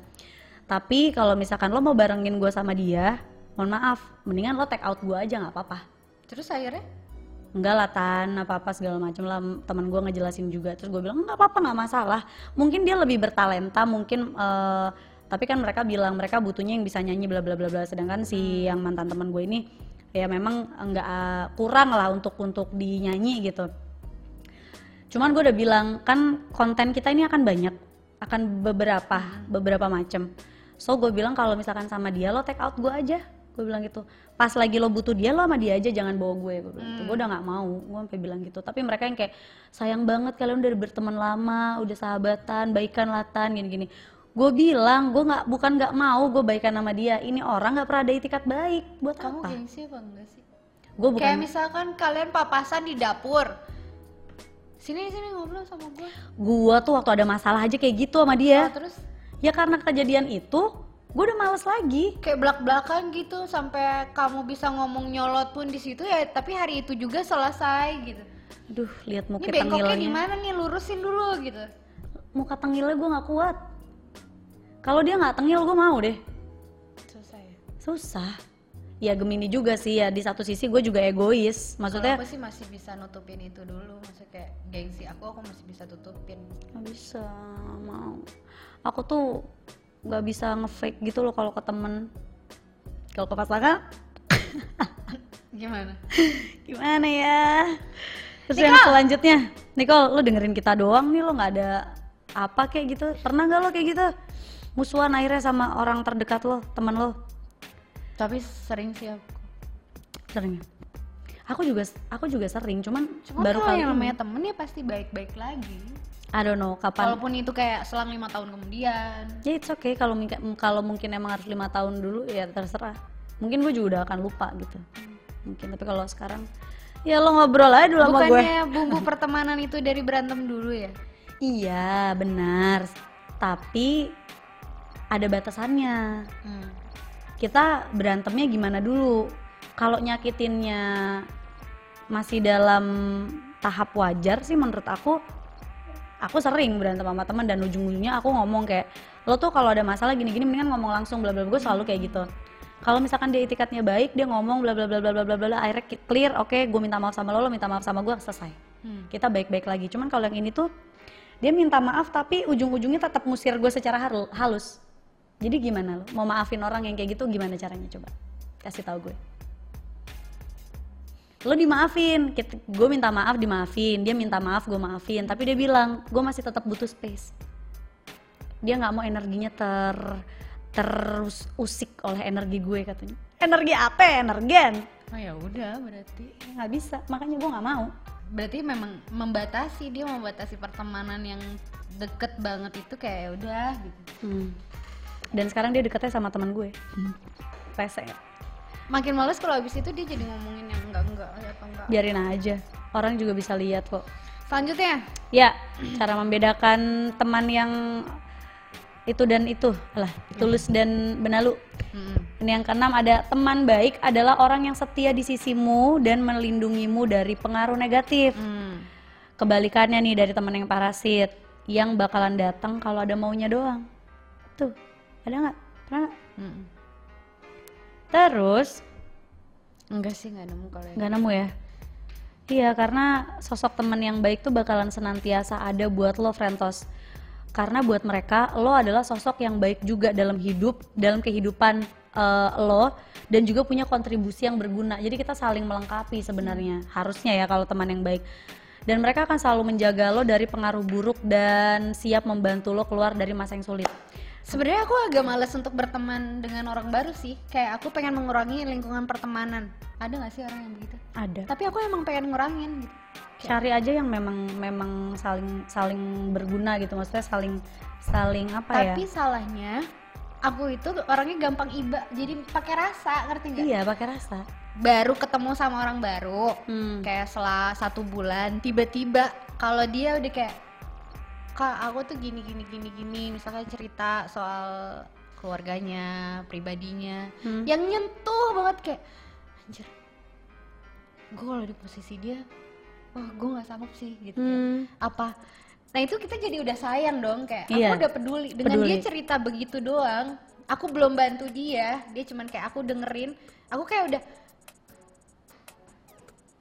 Tapi kalau misalkan lo mau barengin gue sama dia, mohon maaf, mendingan lo take out gue aja nggak apa-apa. terus akhirnya enggak lah tan apa apa segala macam lah teman gue ngejelasin juga. Terus gue bilang nggak apa apa nggak masalah. Mungkin dia lebih bertalenta mungkin eh, tapi kan mereka bilang mereka butuhnya yang bisa nyanyi bla bla bla bla. Sedangkan si yang mantan teman gue ini ya memang enggak eh, kurang lah untuk untuk dinyanyi gitu. Cuman gue udah bilang kan konten kita ini akan banyak akan beberapa beberapa macam so gue bilang kalau misalkan sama dia lo take out gue aja gue bilang gitu pas lagi lo butuh dia lo sama dia aja jangan bawa gue. Gue bilang gitu. Gue udah nggak mau gue sampai bilang gitu. Tapi mereka yang kayak sayang banget kalian udah berteman lama udah sahabatan baikan latan gini gini gue bilang gue nggak bukan nggak mau gue baikan sama dia. Ini orang nggak pernah ada itikat baik. Buat Kamu apa? gengsi apa enggak sih? gue bukan Kayak misalkan kalian papasan di dapur. Sini sini ngobrol sama gue. gue tuh waktu ada masalah aja kayak gitu sama dia. Oh, terus? Ya karena kejadian itu gue udah males lagi kayak belak-belakan gitu sampai kamu bisa ngomong nyolot pun di situ ya tapi hari itu juga selesai gitu. aduh lihat Ini muka bengkoknya di mana nih? Lurusin dulu gitu. muka tengilnya gue nggak kuat kalau dia nggak tengil gue mau deh Selesai. ya? susah ya gemini juga sih ya di satu sisi gue juga egois maksudnya Kalau aku sih masih bisa nutupin itu dulu, maksudnya kayak gengsi aku aku masih bisa tutupin. nggak bisa mau aku tuh nggak bisa ngefake gitu loh kalau ke temen. Kalau ke pasangan. Gimana? gimana ya? Terus yang selanjutnya. Nicole lo dengerin kita doang nih lo nggak ada apa kayak gitu. Pernah nggak lo kayak gitu? Musuhan akhirnya sama orang terdekat lo temen lo. Tapi sering sih aku. sering ya? aku juga aku juga sering cuman Cuma baru kalau kali yang namanya temen ya pasti baik-baik lagi. I don't know kapan. Walaupun itu kayak selang lima tahun kemudian. ya it's okay. Kalau kalau mungkin emang harus lima tahun dulu ya terserah. Mungkin gue juga udah akan lupa gitu. Mungkin tapi kalau sekarang ya lo ngobrol aja dulu sama gue Bukannya bumbu pertemanan itu dari berantem dulu ya? iya benar. Tapi ada batasannya. Hmm. kita berantemnya gimana dulu? Kalau nyakitinnya masih dalam tahap wajar sih menurut aku aku sering berantem sama teman dan ujung-ujungnya aku ngomong kayak lo tuh kalau ada masalah gini-gini mendingan ngomong langsung bla bla bla." gue selalu kayak gitu. Kalau misalkan dia itikatnya baik dia ngomong bla bla bla bla bla bla bla akhirnya clear oke gue minta maaf sama lo lo minta maaf sama gue selesai. Hmm. kita baik-baik lagi. Cuman kalau yang ini tuh dia minta maaf tapi ujung-ujungnya tetap musir gue secara halu- halus. Jadi gimana lo? Mau maafin orang yang kayak gitu gimana caranya coba? Kasih tahu gue lo dimaafin. Gue minta maaf dimaafin. Dia minta maaf gue maafin. Tapi dia bilang gue masih tetap butuh space. Dia nggak mau energinya ter terus usik oleh energi gue katanya. Energi apa ya? energen. Oh ya udah berarti. nggak bisa makanya gue nggak mau. Berarti memang membatasi dia membatasi pertemanan yang deket banget itu kayak ya udah gitu. Hmm. dan sekarang dia deketnya sama teman gue. Rese Makin males kalau habis itu dia jadi ngomongin yang enggak enggak atau enggak. biarin aja orang juga bisa lihat kok Selanjutnya, ya cara membedakan teman yang itu dan itu lah tulus dan benalu hmm. ini yang keenam ada teman baik adalah orang yang setia di sisimu dan melindungimu dari pengaruh negatif Hmm. kebalikannya nih dari teman yang parasit yang bakalan datang kalau ada maunya doang tuh ada nggak pernah? Hmm. Terus enggak sih nggak nemu kalau yang nggak nemu ya? iya karena sosok teman yang baik tuh bakalan senantiasa ada buat lo Frentos. Karena buat mereka lo adalah sosok yang baik juga dalam hidup dalam kehidupan eh, lo dan juga punya kontribusi yang berguna. Jadi kita saling melengkapi sebenarnya. Harusnya ya kalau teman yang baik. Dan mereka akan selalu menjaga lo dari pengaruh buruk dan siap membantu lo keluar dari masa yang sulit Sebenarnya aku agak males untuk berteman dengan orang baru sih. Kayak aku pengen mengurangi lingkungan pertemanan. Ada gak sih orang yang begitu? ada Tapi aku emang pengen ngurangin gitu. cari aja yang memang memang saling saling berguna gitu maksudnya saling saling apa ya Tapi salahnya aku itu orangnya gampang iba. Jadi pakai rasa, ngerti nggak? iya pakai rasa Baru ketemu sama orang baru, Hmm. kayak setelah satu bulan, tiba-tiba kalau dia udah kayak kak aku tuh gini gini gini gini, misalnya cerita soal keluarganya, pribadinya, Hmm. yang nyentuh banget kayak anjir, gue kalau di posisi dia, wah gue nggak sanggup sih gitu. ya. Hmm. Apa? Nah itu kita jadi udah sayang dong kayak Iya. aku udah peduli dengan Peduli. dia cerita begitu doang. Aku belum bantu dia, dia cuman kayak aku dengerin. Aku kayak udah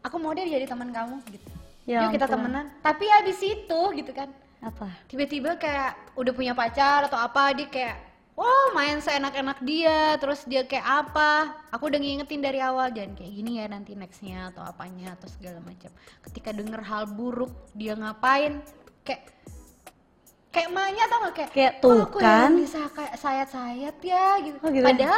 aku mau dia jadi teman kamu gitu. Ya Yuk kita temenan. Tapi abis itu gitu kan, apa tiba-tiba kayak udah punya pacar atau apa dia kayak Wah main seenak-enak dia, terus dia kayak apa? Aku udah ngingetin dari awal jangan kayak gini ya nanti nextnya atau apanya atau segala macam. Ketika denger hal buruk dia ngapain, kayak kayak emaknya tau gak kayak Kayak "Kok tuh aku kan?" bisa kayak sayat-sayat ya gitu. Oh, gitu ya?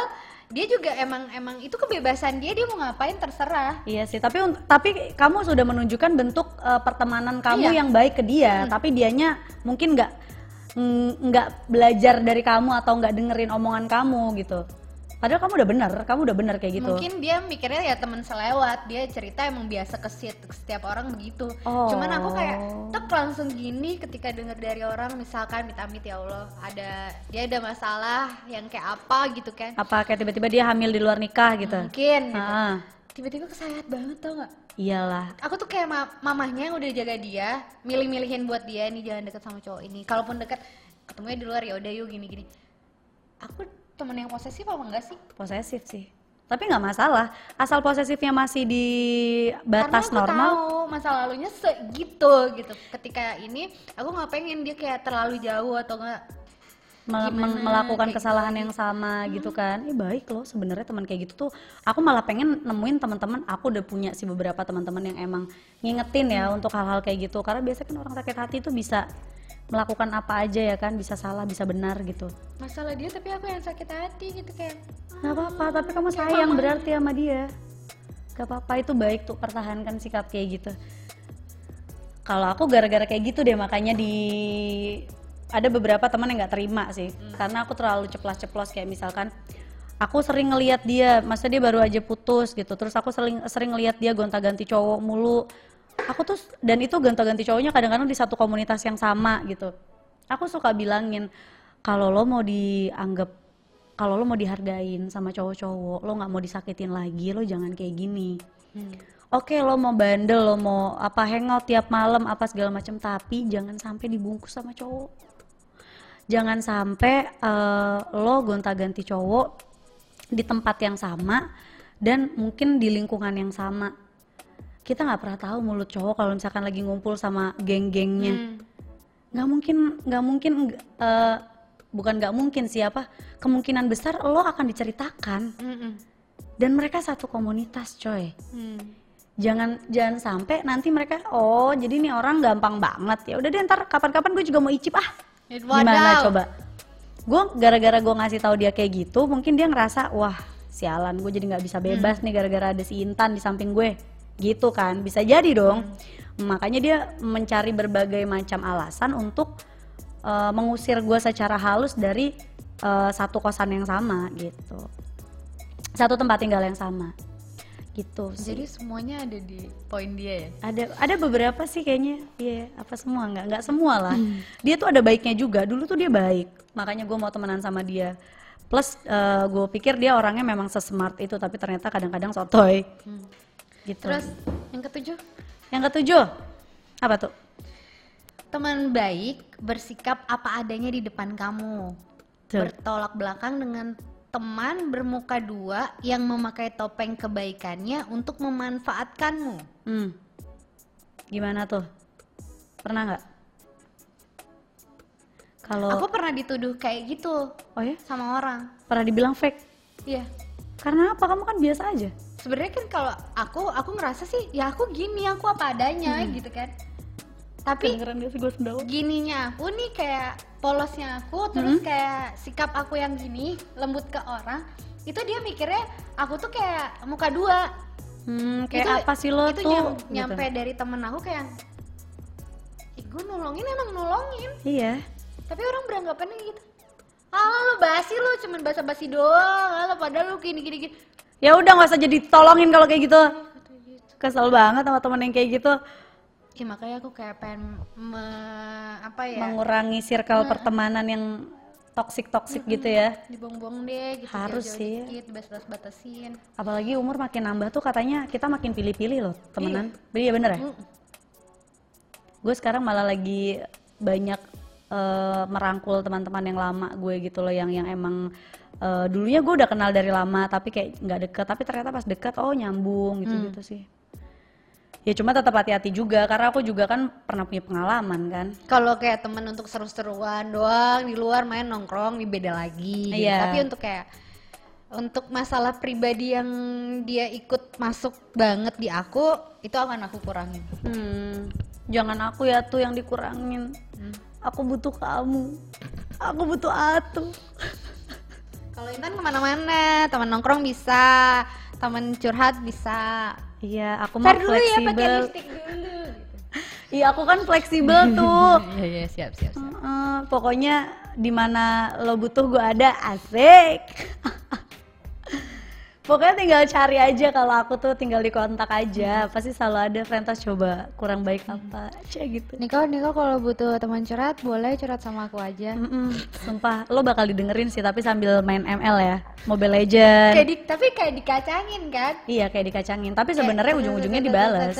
Dia juga emang emang itu kebebasan dia dia mau ngapain terserah Iya sih, tapi tapi kamu sudah menunjukkan bentuk eh, pertemanan kamu Iya. yang baik ke dia, tapi dianya mungkin nggak mm, nggak belajar dari kamu atau nggak dengerin omongan kamu gitu. Padahal kamu udah bener, kamu udah bener kayak gitu. mungkin dia mikirnya ya teman selewat dia cerita emang biasa ke setiap orang begitu Oh. cuman aku kayak tek langsung gini ketika denger dari orang misalkan amit-amit ya Allah ada dia ada masalah yang kayak apa gitu kan Apa kayak tiba-tiba dia hamil di luar nikah gitu? mungkin gitu. Ah, tiba-tiba kesayat banget tau nggak iyalah. aku tuh kayak ma- mamahnya yang udah jaga dia milih-milihin buat dia nih jangan deket sama cowok ini kalaupun deket ketemunya di luar ya udah yuk gini-gini aku temen yang posesif apa enggak sih Posesif sih. Tapi nggak masalah, asal posesifnya masih di batas Karena aku normal. tahu masa lalunya segitu gitu. Ketika ini aku nggak pengen dia kayak terlalu jauh atau enggak mel- Gimana, melakukan kesalahan yang sama gitu kan. Ih baik loh sebenarnya teman kayak gitu tuh. Aku malah pengen nemuin teman-teman. Aku udah punya sih beberapa teman-teman yang emang ngingetin ya untuk hal-hal kayak gitu. Karena biasanya kan orang sakit hati tuh bisa melakukan apa aja ya kan, bisa salah, bisa benar gitu. masalah dia tapi aku yang sakit hati gitu kayak Gak apa-apa, tapi kamu sayang berarti sama dia. Gak apa-apa itu baik tuh pertahankan sikap kayak gitu. Kalau aku gara-gara kayak gitu deh makanya di ada beberapa teman yang nggak terima sih, karena aku terlalu ceplas-ceplos kayak misalkan aku sering ngelihat dia, masa dia baru aja putus gitu, terus aku sering sering ngelihat dia gonta-ganti cowok mulu. Aku tuh dan itu gonta-ganti cowoknya kadang-kadang di satu komunitas yang sama gitu. Aku suka bilangin kalau lo mau dianggap kalau lo mau dihargain sama cowok-cowok, lo nggak mau disakitin lagi, lo jangan kayak gini. Oke, lo mau bandel, lo mau apa hangout tiap malam, apa segala macam, tapi jangan sampai dibungkus sama cowok. Jangan sampai eh, lo gonta-ganti cowok di tempat yang sama dan mungkin di lingkungan yang sama. Kita nggak pernah tahu mulut cowok kalau misalkan lagi ngumpul sama geng-gengnya. Nggak mungkin nggak mungkin eh, bukan nggak mungkin siapa kemungkinan besar lo akan diceritakan. Dan mereka satu komunitas coy. Jangan jangan sampai nanti mereka oh jadi nih orang gampang banget. Ya udah deh ntar kapan-kapan gue juga mau icip ah. Gimana coba? Gue gara-gara gue ngasih tahu dia kayak gitu mungkin dia ngerasa wah sialan gue jadi nggak bisa bebas nih gara-gara ada si Intan di samping gue gitu kan bisa jadi dong. Makanya dia mencari berbagai macam alasan untuk eh, mengusir gue secara halus dari eh, satu kosan yang sama gitu. Satu tempat tinggal yang sama. Gitu sih. jadi semuanya ada di poin dia ya? Ada ada beberapa sih kayaknya. Iya apa semua? Nggak nggak semua lah. Dia tuh ada baiknya juga. Dulu tuh dia baik. Makanya gue mau temenan sama dia. Plus gue pikir dia orangnya memang sesmart itu tapi ternyata kadang-kadang sotoy gitu. Terus yang ketujuh? Yang ketujuh apa tuh? Teman baik bersikap apa adanya di depan kamu. Tuh. bertolak belakang dengan teman bermuka dua yang memakai topeng kebaikannya untuk memanfaatkanmu. Hmm. gimana tuh? Pernah nggak? Kalau aku pernah dituduh kayak gitu oh ya? sama orang. Pernah dibilang fake? Iya. Karena apa? Kamu kan biasa aja sebenarnya kan kalau aku aku ngerasa sih ya aku gini aku apa adanya gitu kan. Tapi gininya aku nih kayak polosnya aku terus kayak sikap aku yang gini lembut ke orang itu dia mikirnya aku tuh kayak muka dua. Hmm, kayak Itu- apa sih lo itu tuh? nyam- gitu. nyampe dari temen aku kayak Ih, gue nolongin emang nolongin. Iya. Tapi orang beranggapannya gitu. Ah lu basi lu cuman basa-basi doang. Ah, padahal lu gini gini gini ya udah nggak usah jadi tolongin kalau kayak gitu. Kesel banget sama temen yang kayak gitu. Ya makanya aku kayak pengen me- apa ya? Mengurangi circle pertemanan yang toksik toksik gitu ya. dibuang-buang deh gitu Harus jauh-jauh sih. dikit batas-batasin apalagi umur makin nambah tuh katanya kita makin pilih-pilih loh temenan. Iya. Bener ya? Gue sekarang malah lagi banyak eh, merangkul teman-teman yang lama gue gitu loh yang yang emang eh, dulunya gue udah kenal dari lama tapi kayak nggak deket tapi ternyata pas deket oh nyambung gitu gitu sih ya cuma tetap hati-hati juga karena aku juga kan pernah punya pengalaman kan kalau kayak temen untuk seru-seruan doang di luar main nongkrong di beda lagi gitu. Iya. tapi untuk kayak untuk masalah pribadi yang dia ikut masuk banget di aku itu akan aku kurangin Hmm, jangan aku ya tuh yang dikurangin. Aku butuh kamu. Aku butuh Atu. Kalau Intan ke mana-mana, teman nongkrong bisa, teman curhat bisa. Iya, aku Ntar dulu ya pakai fleksibel. lipstick dulu. Iya, aku kan fleksibel tuh. Iya iya siap siap. siap. Heeh, pokoknya di mana lo butuh gue ada, asik. Pokoknya tinggal cari aja kalau aku tuh tinggal di kontak aja. Pasti selalu ada Frentas coba kurang baik apa aja gitu. Niko, Niko kalau butuh teman curhat boleh curhat sama aku aja. Mm-mm, sumpah, lo bakal didengerin sih tapi sambil main ML ya, Mobile Legend. Kayak di, tapi kayak dikacangin kan? Iya kayak dikacangin, tapi sebenarnya ujung-ujungnya dibales.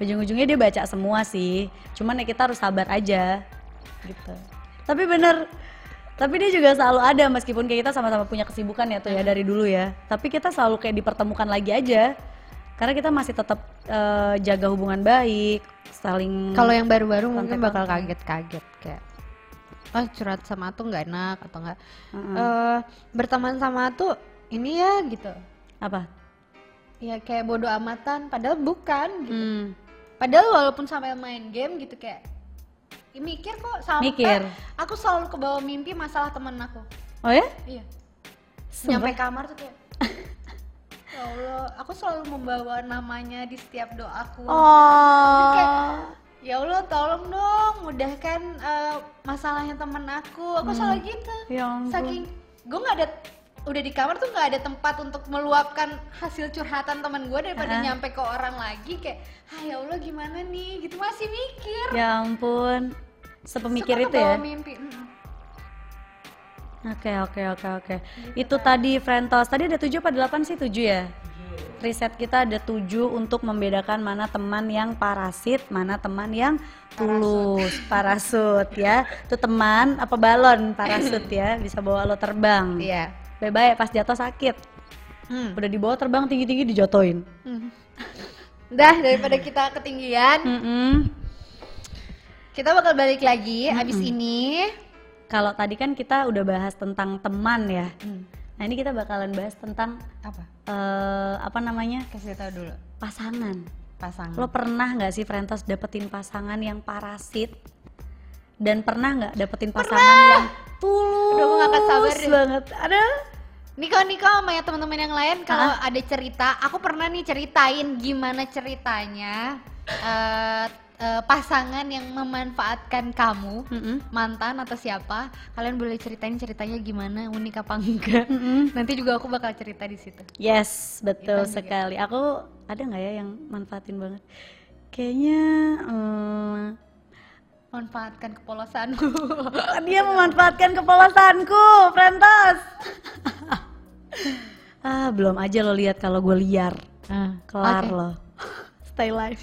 Ujung-ujungnya dia baca semua sih, cuman ya kita harus sabar aja gitu. Tapi bener, tapi dia juga selalu ada meskipun kayak kita sama-sama punya kesibukan ya tuh ya dari dulu ya. Tapi kita selalu kayak dipertemukan lagi aja, karena kita masih tetap eh, jaga hubungan baik, saling. Kalau yang baru-baru mungkin bakal kaget-kaget kayak oh curhat sama tuh nggak enak atau enggak eh berteman sama tuh ini ya gitu. Apa? ya kayak bodoh amatan padahal bukan gitu. Hmm, padahal walaupun sampai main game gitu kayak "Ih, mikir kok sampai Mikir. aku selalu kebawa mimpi masalah temen aku oh ya? iya Sumpah. nyampe kamar tuh kayak ya Allah aku selalu membawa namanya di setiap doaku Oh. ya Allah tolong dong mudahkan eh, masalahnya temen aku aku selalu gitu Ya ampun. saking gue nggak ada udah di kamar tuh nggak ada tempat untuk meluapkan hasil curhatan teman gue daripada Ah. nyampe ke orang lagi kayak ah ya Allah gimana nih gitu masih mikir Ya ampun, sepemikir Suka itu ya? mimpi mm. Oke oke oke oke. Itu tadi Frentos. Tadi ada tujuh apa delapan sih tujuh ya? Riset kita ada tujuh untuk membedakan mana teman yang parasit, mana teman yang tulus. Parasut ya. Itu teman apa balon parasut ya, bisa bawa lo terbang. iya Bye-bye pas jatuh sakit. Hmm. Udah dibawa terbang tinggi-tinggi dijatuhin. Dah daripada kita ketinggian, Mm-mm. Kita bakal balik lagi abis ini. Kalau tadi kan kita udah bahas tentang teman ya. Nah ini kita bakalan bahas tentang Apa? eh apa namanya Kasih tahu dulu. pasangan. Pasangan. Lo pernah nggak sih Frentos dapetin pasangan yang parasit? Dan pernah nggak dapetin pasangan yang tulus Udah, akan sabar deh. banget? Ada? Niko Niko sama ya teman-teman yang lain kalau ada cerita, aku pernah nih ceritain gimana ceritanya eh, eh, pasangan yang memanfaatkan kamu, Mm-mm. mantan atau siapa, kalian boleh ceritain ceritanya gimana, unik apa enggak. Nanti juga aku bakal cerita di situ. Yes, betul juga. sekali. Aku ada nggak ya yang manfaatin banget? Kayaknya hmm, Manfaatkan kepolosanku. dia memanfaatkan kepolosanku, Frentos. ah, belum aja lo lihat kalau gue liar. Ah, Kelar oke. lo. Stay live.